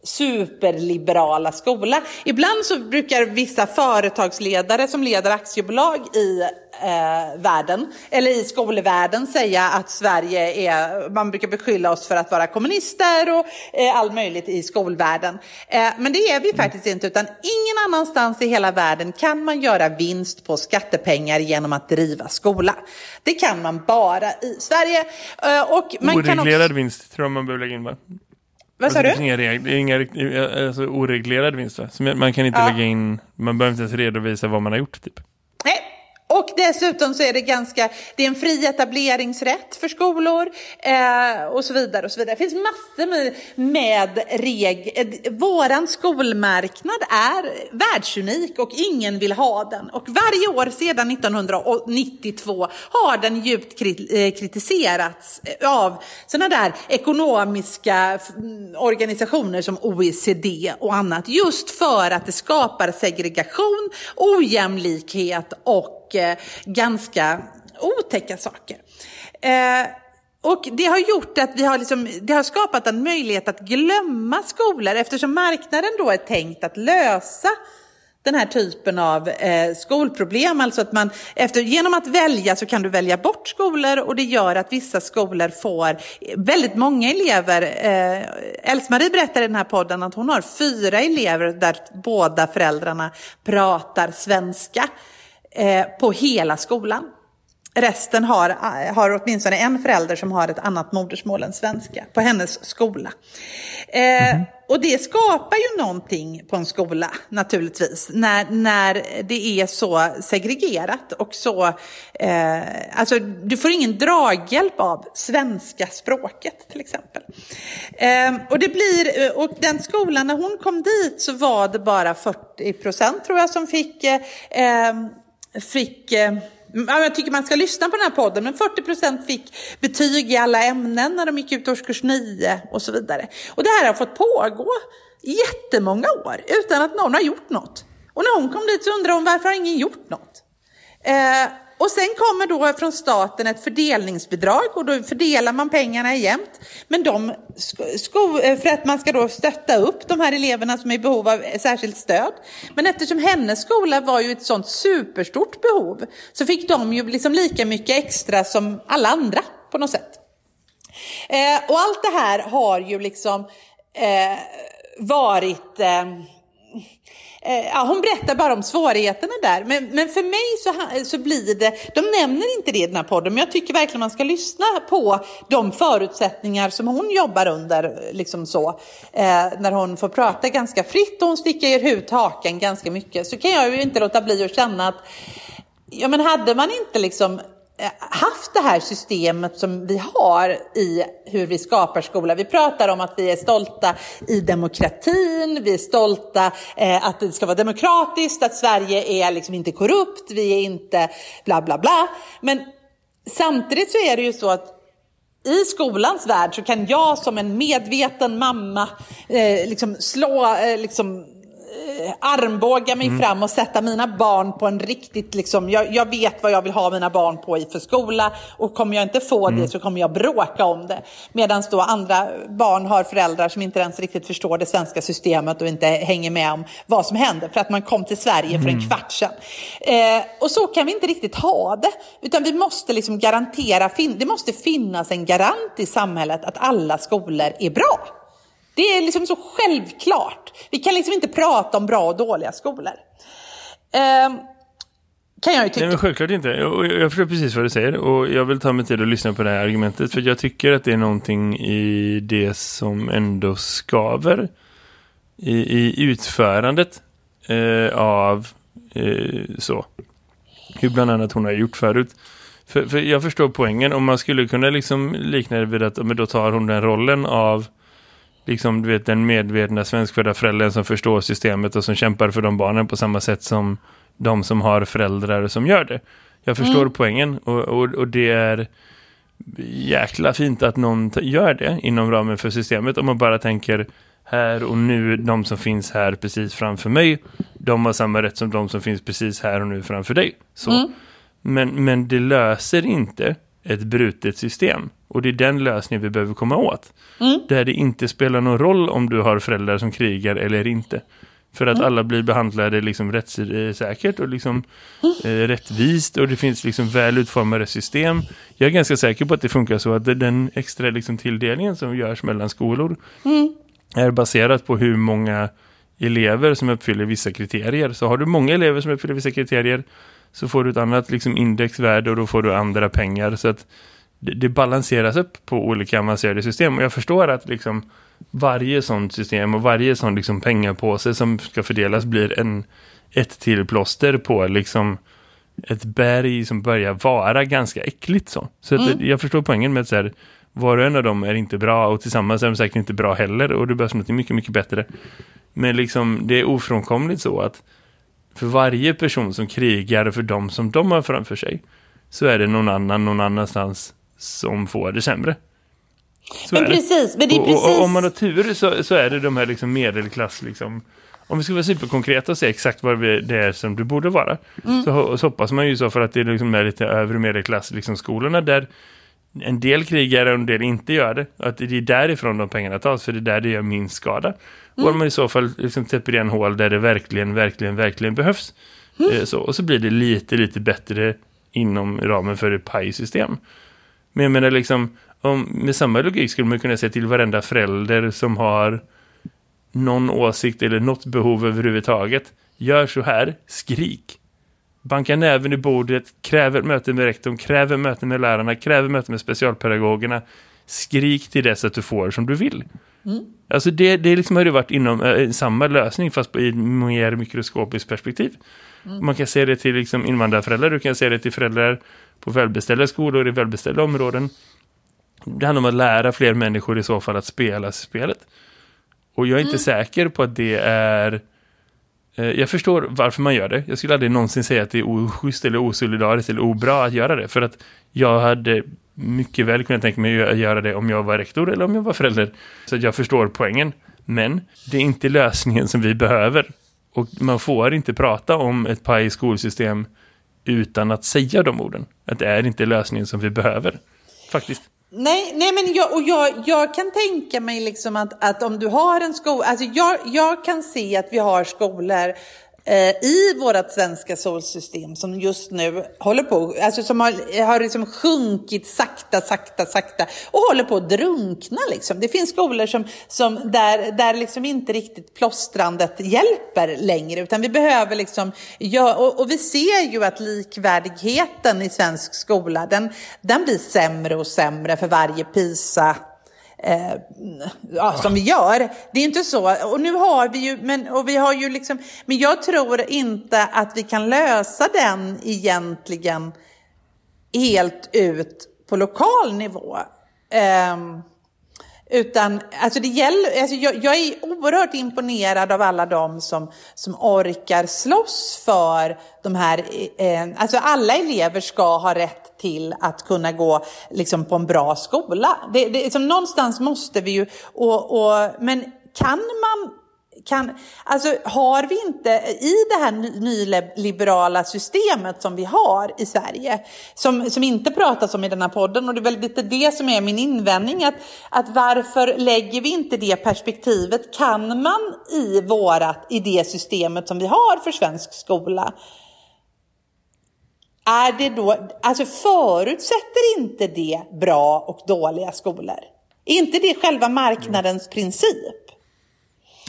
superliberala skola. Ibland så brukar vissa företagsledare som leder aktiebolag i eh, världen, eller i skolvärlden säga att Sverige är, man brukar beskylla oss för att vara kommunister och eh, allt möjligt i skolvärlden. Eh, men det är vi faktiskt inte, utan ingen annanstans i hela världen kan man göra vinst på skattepengar genom att driva skola. Det kan man bara i Sverige. Eh, och man kan Oreglerad också, vinst tror jag man behöver lägga in va? Vad sa Alltså, det du? inga det är inga rikt- alltså, oreglerad vinst va? Så man kan inte Ja. lägga in, man behöver inte ens redovisa vad man har gjort typ. Dessutom så är det ganska, det är en fri etableringsrätt för skolor eh, och så vidare och så vidare. Det finns massor med, med regler. Eh, våran skolmarknad är världsunik och ingen vill ha den. Och varje år sedan 1992 har den djupt eh, kritiserats av sådana där ekonomiska organisationer som OECD och annat. Just för att det skapar segregation, ojämlikhet och Eh, ganska otäcka saker. Eh, och det har gjort att vi har, liksom, det har skapat en möjlighet att glömma skolor eftersom marknaden då är tänkt att lösa den här typen av eh, skolproblem. Alltså att man, efter, genom att välja så kan du välja bort skolor och det gör att vissa skolor får väldigt många elever. Eh, Els-Marie berättar i den här podden att hon har fyra elever där båda föräldrarna pratar svenska på hela skolan. Resten har, har åtminstone en förälder som har ett annat modersmål än svenska på hennes skola. Eh, och det skapar ju någonting på en skola naturligtvis när, när det är så segregerat och så, eh, alltså du får ingen draghjälp av svenska språket till exempel. Eh, och det blir, och den skolan när hon kom dit så var det bara 40 procent tror jag som fick, eh, eh, fick eh, Jag tycker man ska lyssna på den här podden, men 40% fick betyg i alla ämnen när de gick ut årskurs 9 och så vidare. Och det här har fått pågå jättemånga år utan att någon har gjort något. Och när hon kom dit så undrade hon varför har ingen gjort något? Eh, och sen kommer då från staten ett fördelningsbidrag och då fördelar man pengarna jämnt. Men de, eh, för att man ska då stötta upp de här eleverna som är i behov av särskilt stöd. Men eftersom hennes skola var ju ett sånt superstort behov så fick de ju liksom lika mycket extra som alla andra på något sätt. Eh, och allt det här har ju liksom eh, varit... Eh, Eh, ja, hon berättar bara om svårigheterna där. Men, men för mig så, så blir det, de nämner inte det i den här podden, men jag tycker verkligen man ska lyssna på de förutsättningar som hon jobbar under, liksom så. Eh, när hon får prata ganska fritt och hon sticker ut hakan ganska mycket, så kan jag ju inte låta bli att känna att Ja, men hade man inte liksom Eh, haft det här systemet som vi har i hur vi skapar skola. Vi pratar om att vi är stolta i demokratin, vi är stolta eh, att det ska vara demokratiskt, att Sverige är liksom inte korrupt, vi är inte bla bla bla. Men samtidigt så är det ju så att i skolans värld så kan jag som en medveten mamma eh, liksom slå, eh, liksom armbåga mig mm. fram och sätta mina barn på en riktigt, liksom, jag, jag, vet vad jag vill ha mina barn på i för skola och kommer jag inte få mm. det så kommer jag bråka om det. Medan då andra barn har föräldrar som inte ens riktigt förstår det svenska systemet och inte hänger med om vad som händer för att man kom till Sverige för en mm. kvart sedan. Eh, och så kan vi inte riktigt ha det, utan vi måste liksom garantera, det måste finnas en garant i samhället att alla skolor är bra. Det är liksom så självklart. Vi kan liksom inte prata om bra och dåliga skolor. Eh, kan jag ju tycka. Nej, men självklart inte. Jag, jag förstår precis vad du säger. Och jag vill ta mig tid att lyssna på det här argumentet. För jag tycker att det är någonting i det som ändå skaver. I, i utförandet eh, av eh, så. Hur bland annat hon har gjort förut. För, för jag förstår poängen. Om man skulle kunna liksom likna det vid att men då tar hon den rollen av liksom, du vet, den medvetna svenskfödda föräldern som förstår systemet och som kämpar för de barnen på samma sätt som de som har föräldrar som gör det. Jag förstår mm. poängen och, och, och, det är jäkla fint att någon gör det inom ramen för systemet. Om man bara tänker här och nu, de som finns här precis framför mig, de har samma rätt som de som finns precis här och nu framför dig. Så. Mm. Men, men det löser inte ett brutet system. Och det är den lösningen vi behöver komma åt. Mm. Där det inte spelar någon roll om du har föräldrar som krigar eller inte. För att mm. alla blir behandlade liksom rättssäkert och liksom, mm. eh, rättvist och det finns liksom väl utformade system. Jag är ganska säker på att det funkar så att den extra liksom tilldelningen som görs mellan skolor mm. är baserat på hur många elever som uppfyller vissa kriterier. Så har du många elever som uppfyller vissa kriterier så får du ett annat liksom indexvärde och då får du andra pengar. Så att det, det balanseras upp på olika avancerade system. Och jag förstår att liksom varje sånt system och varje sån liksom pengapåse som ska fördelas blir en, ett till plåster på liksom ett berg som börjar vara ganska äckligt så. Så mm. att, jag förstår poängen med att så här, var och en av dem är inte bra och tillsammans är de säkert inte bra heller och det behövs något mycket, mycket bättre. Men liksom det är ofrånkomligt så att för varje person som krigar för dem som de har framför sig så är det någon annan någon annanstans som får det sämre. Så men precis, men det är precis... Och, och, om man har tur så, så är det de här liksom medelklass liksom... Om vi ska vara superkonkreta och säga exakt vad det är som du borde vara mm. så, så hoppas man ju så för att det liksom är lite övre medelklass liksom skolorna där en del krigar och en del inte gör det. Att det är därifrån de pengarna tas för det är där det gör minst skada. Mm. Och man i så fall liksom täpper igen hål där det verkligen, verkligen, verkligen behövs. Mm. Eh, så, och så blir det lite, lite bättre inom ramen för ett pajsystem. Men jag menar liksom, om, med samma logik skulle man kunna säga till varenda förälder som har någon åsikt eller något behov överhuvudtaget. Gör så här, skrik. Banka näven i bordet, kräver möte med rektorn, kräver möte med lärarna, kräver möte med specialpedagogerna. Skrik till dess att du får som du vill. Mm. Alltså det, det liksom har ju varit inom äh, samma lösning fast i ett mer mikroskopiskt perspektiv. Mm. Man kan se det till liksom invandrarföräldrar, du kan se det till föräldrar på välbeställda skolor i välbeställda områden. Det handlar om att lära fler människor i så fall att spela spelet. Och jag är inte mm. säker på att det är... Eh, jag förstår varför man gör det. Jag skulle aldrig någonsin säga att det är oschysst eller osolidariskt eller obra att göra det. För att jag hade mycket väl kunnat tänka mig att göra det om jag var rektor eller om jag var förälder. Så jag förstår poängen. Men det är inte lösningen som vi behöver. Och man får inte prata om ett paj skolsystem utan att säga de orden. Att det är inte lösningen som vi behöver. Faktiskt. Nej, nej men jag, och jag, jag kan tänka mig liksom att, att om du har en skola, alltså jag, jag kan se att vi har skolor Eh, i vårt svenska solsystem som just nu håller på, alltså som har, har liksom sjunkit sakta, sakta, sakta och håller på att drunkna. Liksom. Det finns skolor som, som där, där liksom inte riktigt plåstrandet hjälper längre, utan vi behöver liksom, ja, och, och vi ser ju att likvärdigheten i svensk skola, den, den blir sämre och sämre för varje PISA eh, ja, som vi gör. Det är inte så. Och nu har vi ju, men, och vi har ju liksom, men jag tror inte att vi kan lösa den egentligen helt ut på lokal nivå. Eh, utan, alltså det gäller, alltså jag, jag, är oerhört imponerad av alla de som, som orkar slåss för de här, eh, alltså alla elever ska ha rätt till att kunna gå liksom, på en bra skola. Det, det, liksom, någonstans måste vi ju, och, och, men kan man kan, alltså har vi inte i det här nyliberala systemet som vi har i Sverige, som, som inte pratas om i den här podden, och det är väl lite det som är min invändning, att, att varför lägger vi inte det perspektivet? Kan man i vårat, i det systemet som vi har för svensk skola, är det då, alltså förutsätter inte det bra och dåliga skolor? Är inte det själva marknadens princip?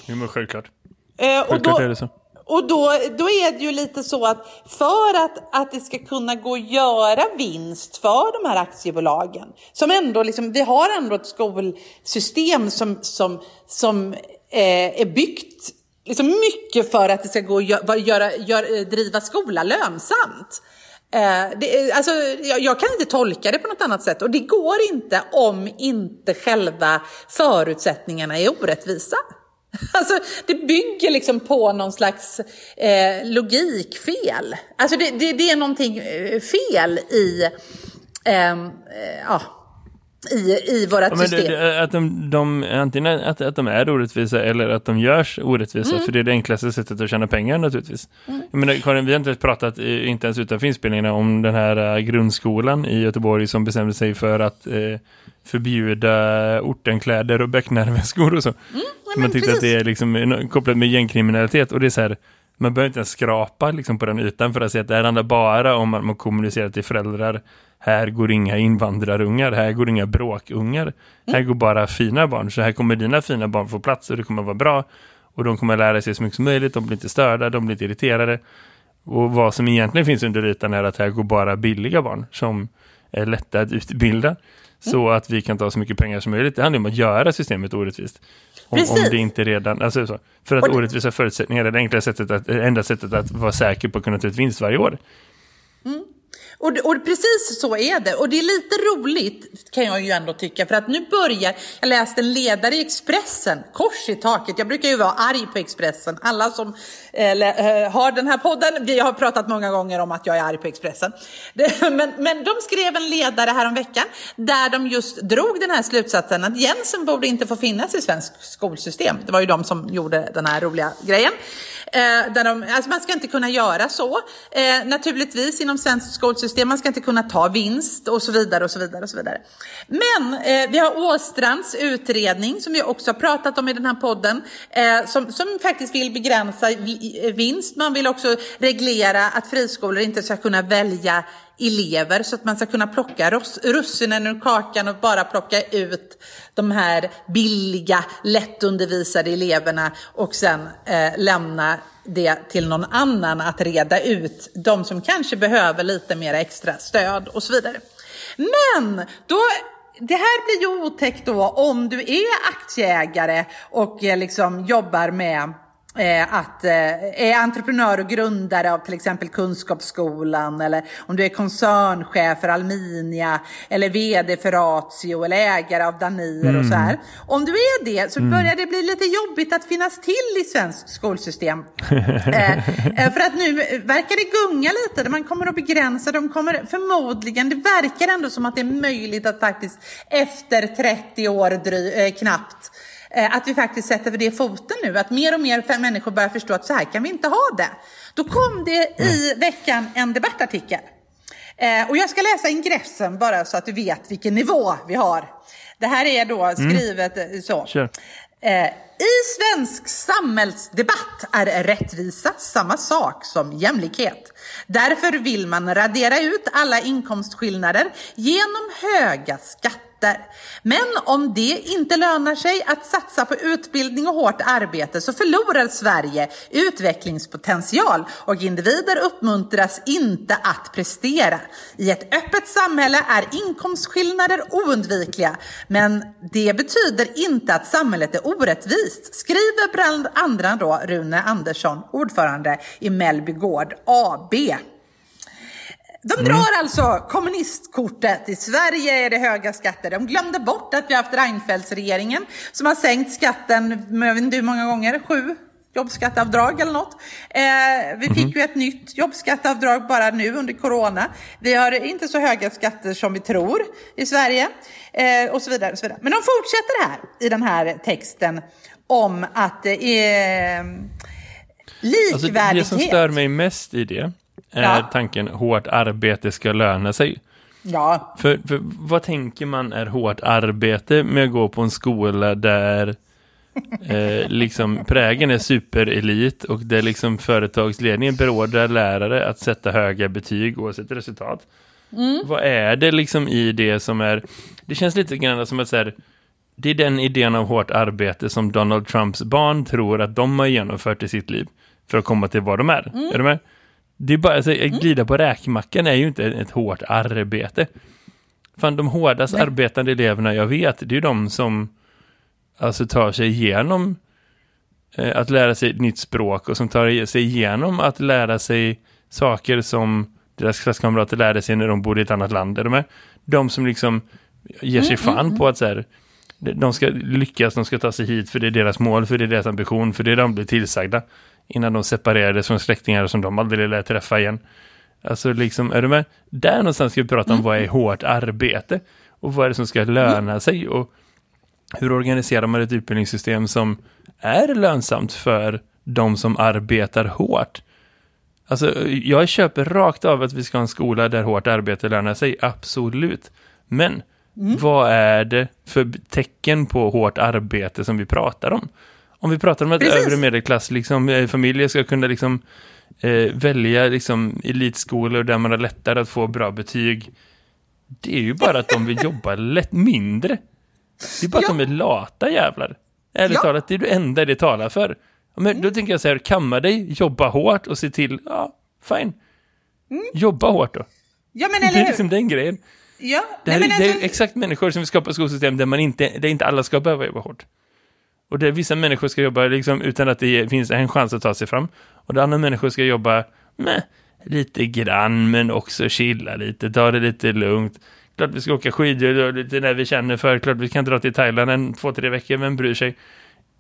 Jo, men självklart. Eh, och självklart då, är det så. Och då, då är det ju lite så att för att, att det ska kunna gå att göra vinst för de här aktiebolagen, som ändå liksom, vi har ändå ett skolsystem som, som, som eh, är byggt liksom mycket för att det ska gå att göra, göra, göra, driva skola lönsamt. Eh, det, alltså, jag, jag, kan inte tolka det på något annat sätt och det går inte om inte själva förutsättningarna är orättvisa. Alltså, det bygger liksom på någon slags eh, logikfel. Alltså det, det, det, är någonting eh, fel i, ehm, eh, ja, i, i vårat ja, system. Det, att de, de, antingen att, att de är orättvisa eller att de görs orättvisa. Mm. För det är det enklaste sättet att tjäna pengar naturligtvis. Mm. Jag menar, Karin, vi har inte pratat, inte ens utanför inspelningarna, om den här uh, grundskolan i Göteborg som bestämde sig för att uh, förbjuda ortenkläder och bäcknärväskor och så. Mm, man tyckte precis. att det är liksom kopplat med gängkriminalitet och det är så här, man behöver inte ens skrapa liksom på den ytan för att säga att det här handlar bara om att man kommunicerar till föräldrar. Här går inga invandrarungar, här går inga bråkungar. Mm. Här går bara fina barn, så här kommer dina fina barn få plats och det kommer vara bra. Och de kommer lära sig så mycket som möjligt, de blir inte störda, de blir inte irriterade. Och vad som egentligen finns under ytan är att här går bara billiga barn som är lätta att utbilda. Så att vi kan ta så mycket pengar som möjligt. Det handlar om att göra systemet orättvist. Om, om det inte redan, alltså så. För att orättvisa förutsättningar är det enkla sättet att, enda sättet att vara säker på att kunna ta ut vinst varje år. Mm. Och, och, precis så är det. Och det är lite roligt kan jag ju ändå tycka. För att nu börjar, jag läste en ledare i Expressen, kors i taket. Jag brukar ju vara arg på Expressen. Alla som eh, eller, eh, har den här podden, vi har pratat många gånger om att jag är arg på Expressen. Det, men, men de skrev en ledare här om veckan där de just drog den här slutsatsen att Jensen borde inte få finnas i svensk skolsystem. Det var ju de som gjorde den här roliga grejen. Eh, där de, alltså man ska inte kunna göra så, eh, naturligtvis inom svenskt skolsystem. Man ska inte kunna ta vinst och så vidare och så vidare. och så vidare. Men eh, vi har Åstrands utredning som vi också har pratat om i den här podden, eh, som, som faktiskt vill begränsa eh, vinst. Man vill också reglera att friskolor inte ska kunna välja elever så att man ska kunna plocka russinen ur kakan och bara plocka ut de här billiga, lättundervisade eleverna och sen eh, lämna det till någon annan att reda ut de som kanske behöver lite mer extra stöd och så vidare. Men då det här blir ju otäckt då om du är aktieägare och eh, liksom jobbar med att eh, är entreprenör och grundare av till exempel Kunskapsskolan eller om du är koncernchef för Alminia eller vd för Ratio eller ägare av Danir mm. och så här. Om du är det så mm. börjar det bli lite jobbigt att finnas till i svenskt skolsystem. eh, för att nu verkar det gunga lite, man kommer att begränsa, de kommer förmodligen, det verkar ändå som att det är möjligt att faktiskt efter 30 år dry, knappt Eh, att vi faktiskt sätter det foten nu, att mer och mer människor börjar förstå att så här kan vi inte ha det. Då kom det i veckan en debattartikel. Eh, och jag ska läsa ingressen bara så att du vet vilken nivå vi har. Det här är då mm. skrivet mm. så. Sure. I svensk samhällsdebatt är rättvisa samma sak som jämlikhet. Därför vill man radera ut alla inkomstskillnader genom höga skatter. Men om det inte lönar sig att satsa på utbildning och hårt arbete så förlorar Sverige utvecklingspotential och individer uppmuntras inte att prestera. I ett öppet samhälle är inkomstskillnader oundvikliga, men det betyder inte att samhället är orättvist, skriver bland andra då Rune Andersson, ordförande i Mellby Gård AB. De drar alltså kommunistkortet. I Sverige är det höga skatter. De glömde bort att vi har haft Reinfeldtsregeringen som har sänkt skatten, jag vet inte hur många gånger, sju jobbskatteavdrag eller något. Eh, vi fick ju ett nytt jobbskatteavdrag bara nu under corona. Vi har inte så höga skatter som vi tror i Sverige eh, och så vidare. Och så vidare. Men de fortsätter här i den här texten om att det är likvärdighet. Alltså, det som stör mig mest i det är Ja. tanken hårt arbete ska löna sig. Ja, För, för vad tänker man är hårt arbete med att gå på en skola där eh, liksom prägen är superelit och där liksom företagsledningen beordrar lärare att sätta höga betyg oavsett resultat. Vad är det liksom i det som är, det känns lite grann som att så här, det är den idén av hårt arbete som Donald Trumps barn tror att de har genomfört i sitt liv för att komma till vad de är. Är du med? Det är bara, alltså, att glida på räkmackan är ju inte ett hårt arbete. Fan, de hårdast arbetande eleverna jag vet, det är ju de som alltså tar sig igenom eh, att lära sig ett nytt språk och som tar sig igenom att lära sig saker som deras klasskamrater lärde sig när de bodde i ett annat land. Är de, med? de som liksom ger sig fan på att så här, de- de ska lyckas, de ska ta sig hit för det är deras mål, för det är deras ambition, för det är de blir tillsagda innan de separerades från släktingar som de aldrig lär träffa igen. Alltså liksom, är du med? Där någonstans ska vi prata om vad är hårt arbete och vad är det som ska löna sig och hur organiserar man ett utbildningssystem som är lönsamt för de som arbetar hårt? Alltså, jag köper rakt av att vi ska ha en skola där hårt arbete lönar sig, absolut. Men vad är det för tecken på hårt arbete som vi pratar om? Om vi pratar om att Precis. övre medelklass, liksom, eh, familjer ska kunna liksom, eh, välja liksom, elitskolor där man har lättare att få bra betyg. Det är ju bara att de vill jobba lätt mindre. Det är bara Ja. att de är lata jävlar. Ärligt Ja. talat, det är det enda det talar för. Men då tänker jag så här, kamma dig, jobba hårt och se till, ja, fine. Jobba hårt då. ja men Det eller är hur? liksom den grejen. Ja, Det, här, nej, men det är alltså- exakt människor som vill skapa skolsystem där, man inte, där inte alla ska behöva jobba hårt. Och där vissa människor ska jobba liksom utan att det finns en chans att ta sig fram. Och där andra människor ska jobba med lite grann men också chilla lite, ta det lite lugnt. Klart vi ska åka skidor och lite när vi känner för. Klart vi kan dra till Thailand en två, tre veckor, vem bryr sig?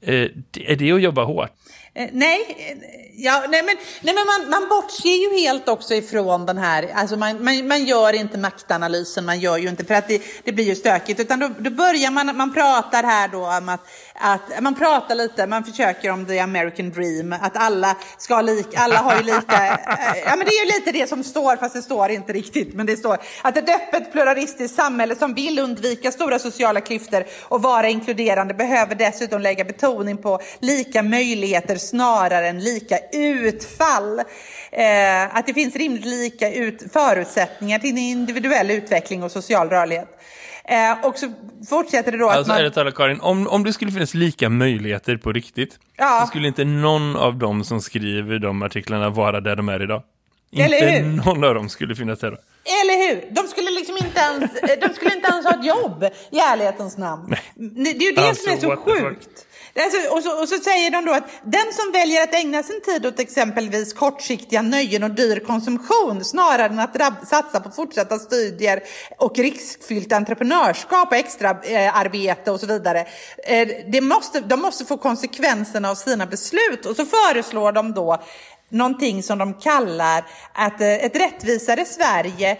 Eh, är det att jobba hårt? Eh, nej, eh, ja, nej, men, nej, men man, man bortser ju helt också ifrån den här, alltså man, man, man gör inte maktanalysen, man gör ju inte, för att det, det blir ju stökigt, utan då, då börjar man, man pratar här då om att, att, man pratar lite, man försöker om the American dream, att alla ska lika, alla har ju lika, ja men det är ju lite det som står, fast det står inte riktigt, men det står att ett öppet pluralistiskt samhälle som vill undvika stora sociala klyftor och vara inkluderande behöver dessutom lägga betoning på lika möjligheter snarare än lika utfall. Eh, att det finns rimligt lika ut, förutsättningar till individuell utveckling och social rörlighet. Eh, och så fortsätter det då att Alltså man... ärligt talat Karin, om, om det skulle finnas lika möjligheter på riktigt Ja. så skulle inte någon av dem som skriver de artiklarna vara där de är idag. Eller inte någon av dem skulle finnas där. Eller hur? De skulle liksom inte ens, de skulle inte ens ha ett jobb i ärlighetens namn. Det är ju det Alltså, som är så sjukt. Alltså, och, så, och så säger de då att den som väljer att ägna sin tid åt exempelvis kortsiktiga nöjen och dyr konsumtion snarare än att satsa på fortsatta studier och riskfyllt entreprenörskap och extraarbete eh, och så vidare. Eh, det måste, de måste få konsekvenserna av sina beslut och så föreslår de då någonting som de kallar att eh, ett rättvisare Sverige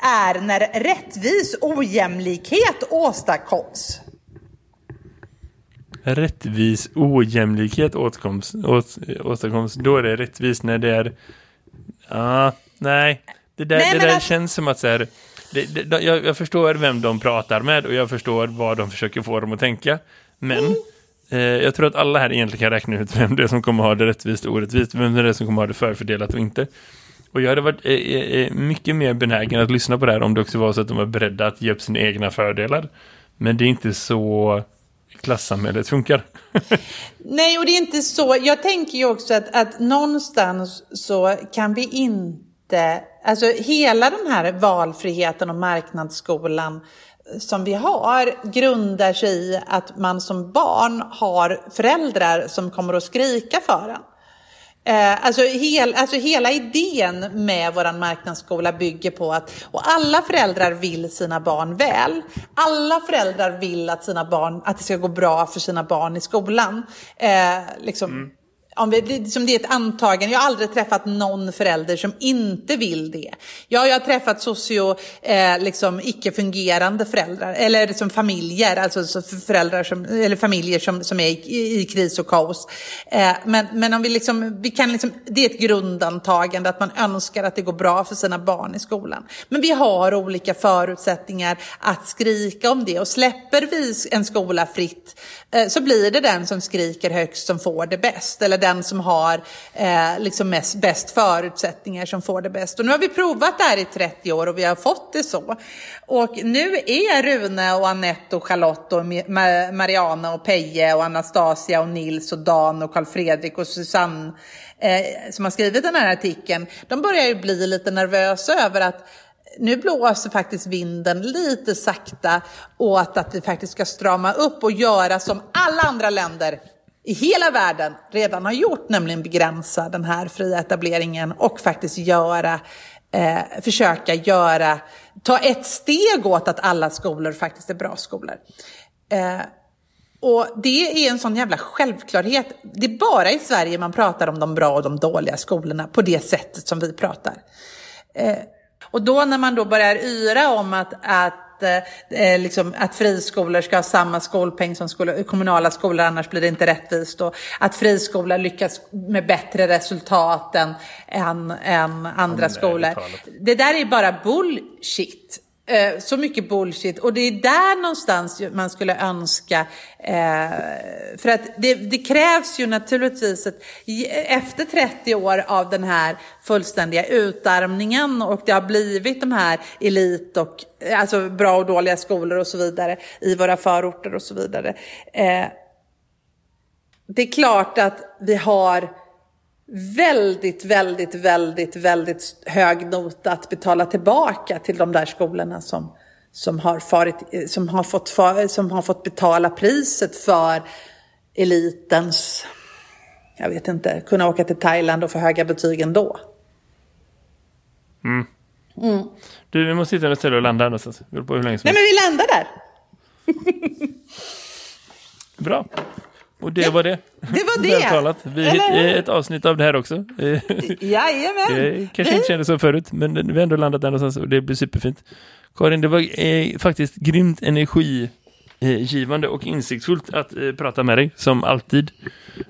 är när rättvis ojämlikhet åstadkoms. Rättvis ojämlikhet åtkomst, åt, åstadkoms, då är det rättvist när det är... Ja, nej. Det där, Nej, det där alltså- känns som att så här, det, det, jag, jag förstår vem de pratar med och jag förstår vad de försöker få dem att tänka. Men Eh, jag tror att alla här egentligen kan räkna ut vem det är som kommer ha det rättvist och orättvist. Vem det är som kommer ha det förfördelat och inte. Och jag hade varit eh, eh, mycket mer benägen att lyssna på det här om det också var så att de var beredda att ge upp sina egna fördelar. Men det är inte så klassamhället funkar. Nej, och det är inte så. Jag tänker ju också att, att någonstans så kan vi inte, alltså hela den här valfriheten och marknadsskolan som vi har grundar sig i att man som barn har föräldrar som kommer att skrika för en. Eh, alltså, hel, alltså hela idén med vår marknadsskola bygger på att, och alla föräldrar vill sina barn väl. Alla föräldrar vill att, sina barn, att det ska gå bra för sina barn i skolan. Eh, liksom, mm om vi, som det är ett antagande, jag har aldrig träffat någon förälder som inte vill det. Ja, jag har träffat socio, eh, liksom icke-fungerande föräldrar, eller liksom familjer, alltså föräldrar som, eller familjer som, som är i, i kris och kaos. Eh, men, men om vi liksom, vi kan liksom, det är ett grundantagande att man önskar att det går bra för sina barn i skolan. Men vi har olika förutsättningar att skrika om det och släpper vi en skola fritt eh, så blir det den som skriker högst som får det bäst. Eller den som har eh, liksom mest, bäst förutsättningar som får det bäst. Och nu har vi provat det här i 30 år och vi har fått det så. Och nu är Rune och Annette och Charlotte och Mariana och Peje och Anastasia och Nils och Dan och Karl Fredrik och Susanne eh, som har skrivit den här artikeln. De börjar ju bli lite nervösa över att nu blåser faktiskt vinden lite sakta åt att vi faktiskt ska strama upp och göra som alla andra länder i hela världen redan har gjort, nämligen begränsa den här fria etableringen och faktiskt göra, eh, försöka göra, ta ett steg åt att alla skolor faktiskt är bra skolor. Eh, och det är en sån jävla självklarhet. Det är bara i Sverige man pratar om de bra och de dåliga skolorna på det sättet som vi pratar. Eh, och då när man då börjar yra om att, att eh, liksom, att friskolor ska ha samma skolpeng som skol kommunala skolor, annars blir det inte rättvist. Och att friskolor lyckas med bättre resultat än, än, än andra skolor. Det där är bara bullshit. Eh, så mycket bullshit. Och det är där någonstans man skulle önska, eh, för att det, det, krävs ju naturligtvis ett, efter 30 år av den här fullständiga utarmningen och det har blivit de här elit och eh, alltså bra och dåliga skolor och så vidare i våra förorter och så vidare. Eh, det är klart att vi har väldigt, väldigt, väldigt, väldigt hög nota att betala tillbaka till de där skolorna som, som, har, farit, som, har, fått, som har fått betala priset för elitens, jag vet inte, kunna åka till Thailand och få höga betyg ändå. Mm. Mm. Du, vi måste hitta ett ställe att landa någonstans. Vi på hur länge som Nej, men vi landar där. Bra. Och det var det. Det var det. talat. Vi Eller... ett avsnitt av det här också. Jajamän. Det kanske inte kändes så förut, men vi har ändå landat där någonstans och det blir superfint. Karin, det var eh, faktiskt grymt energigivande och insiktsfullt att eh, prata med dig, som alltid.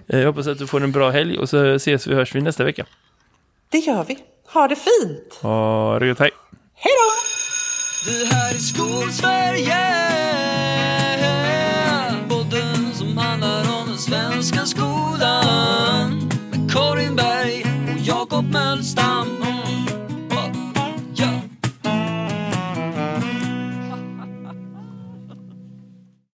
Eh, jag hoppas att du får en bra helg och så ses vi och hörs vi nästa vecka. Det gör vi. Ha det fint. Ha det gott, hej. Hej då. Du här i Skolsverige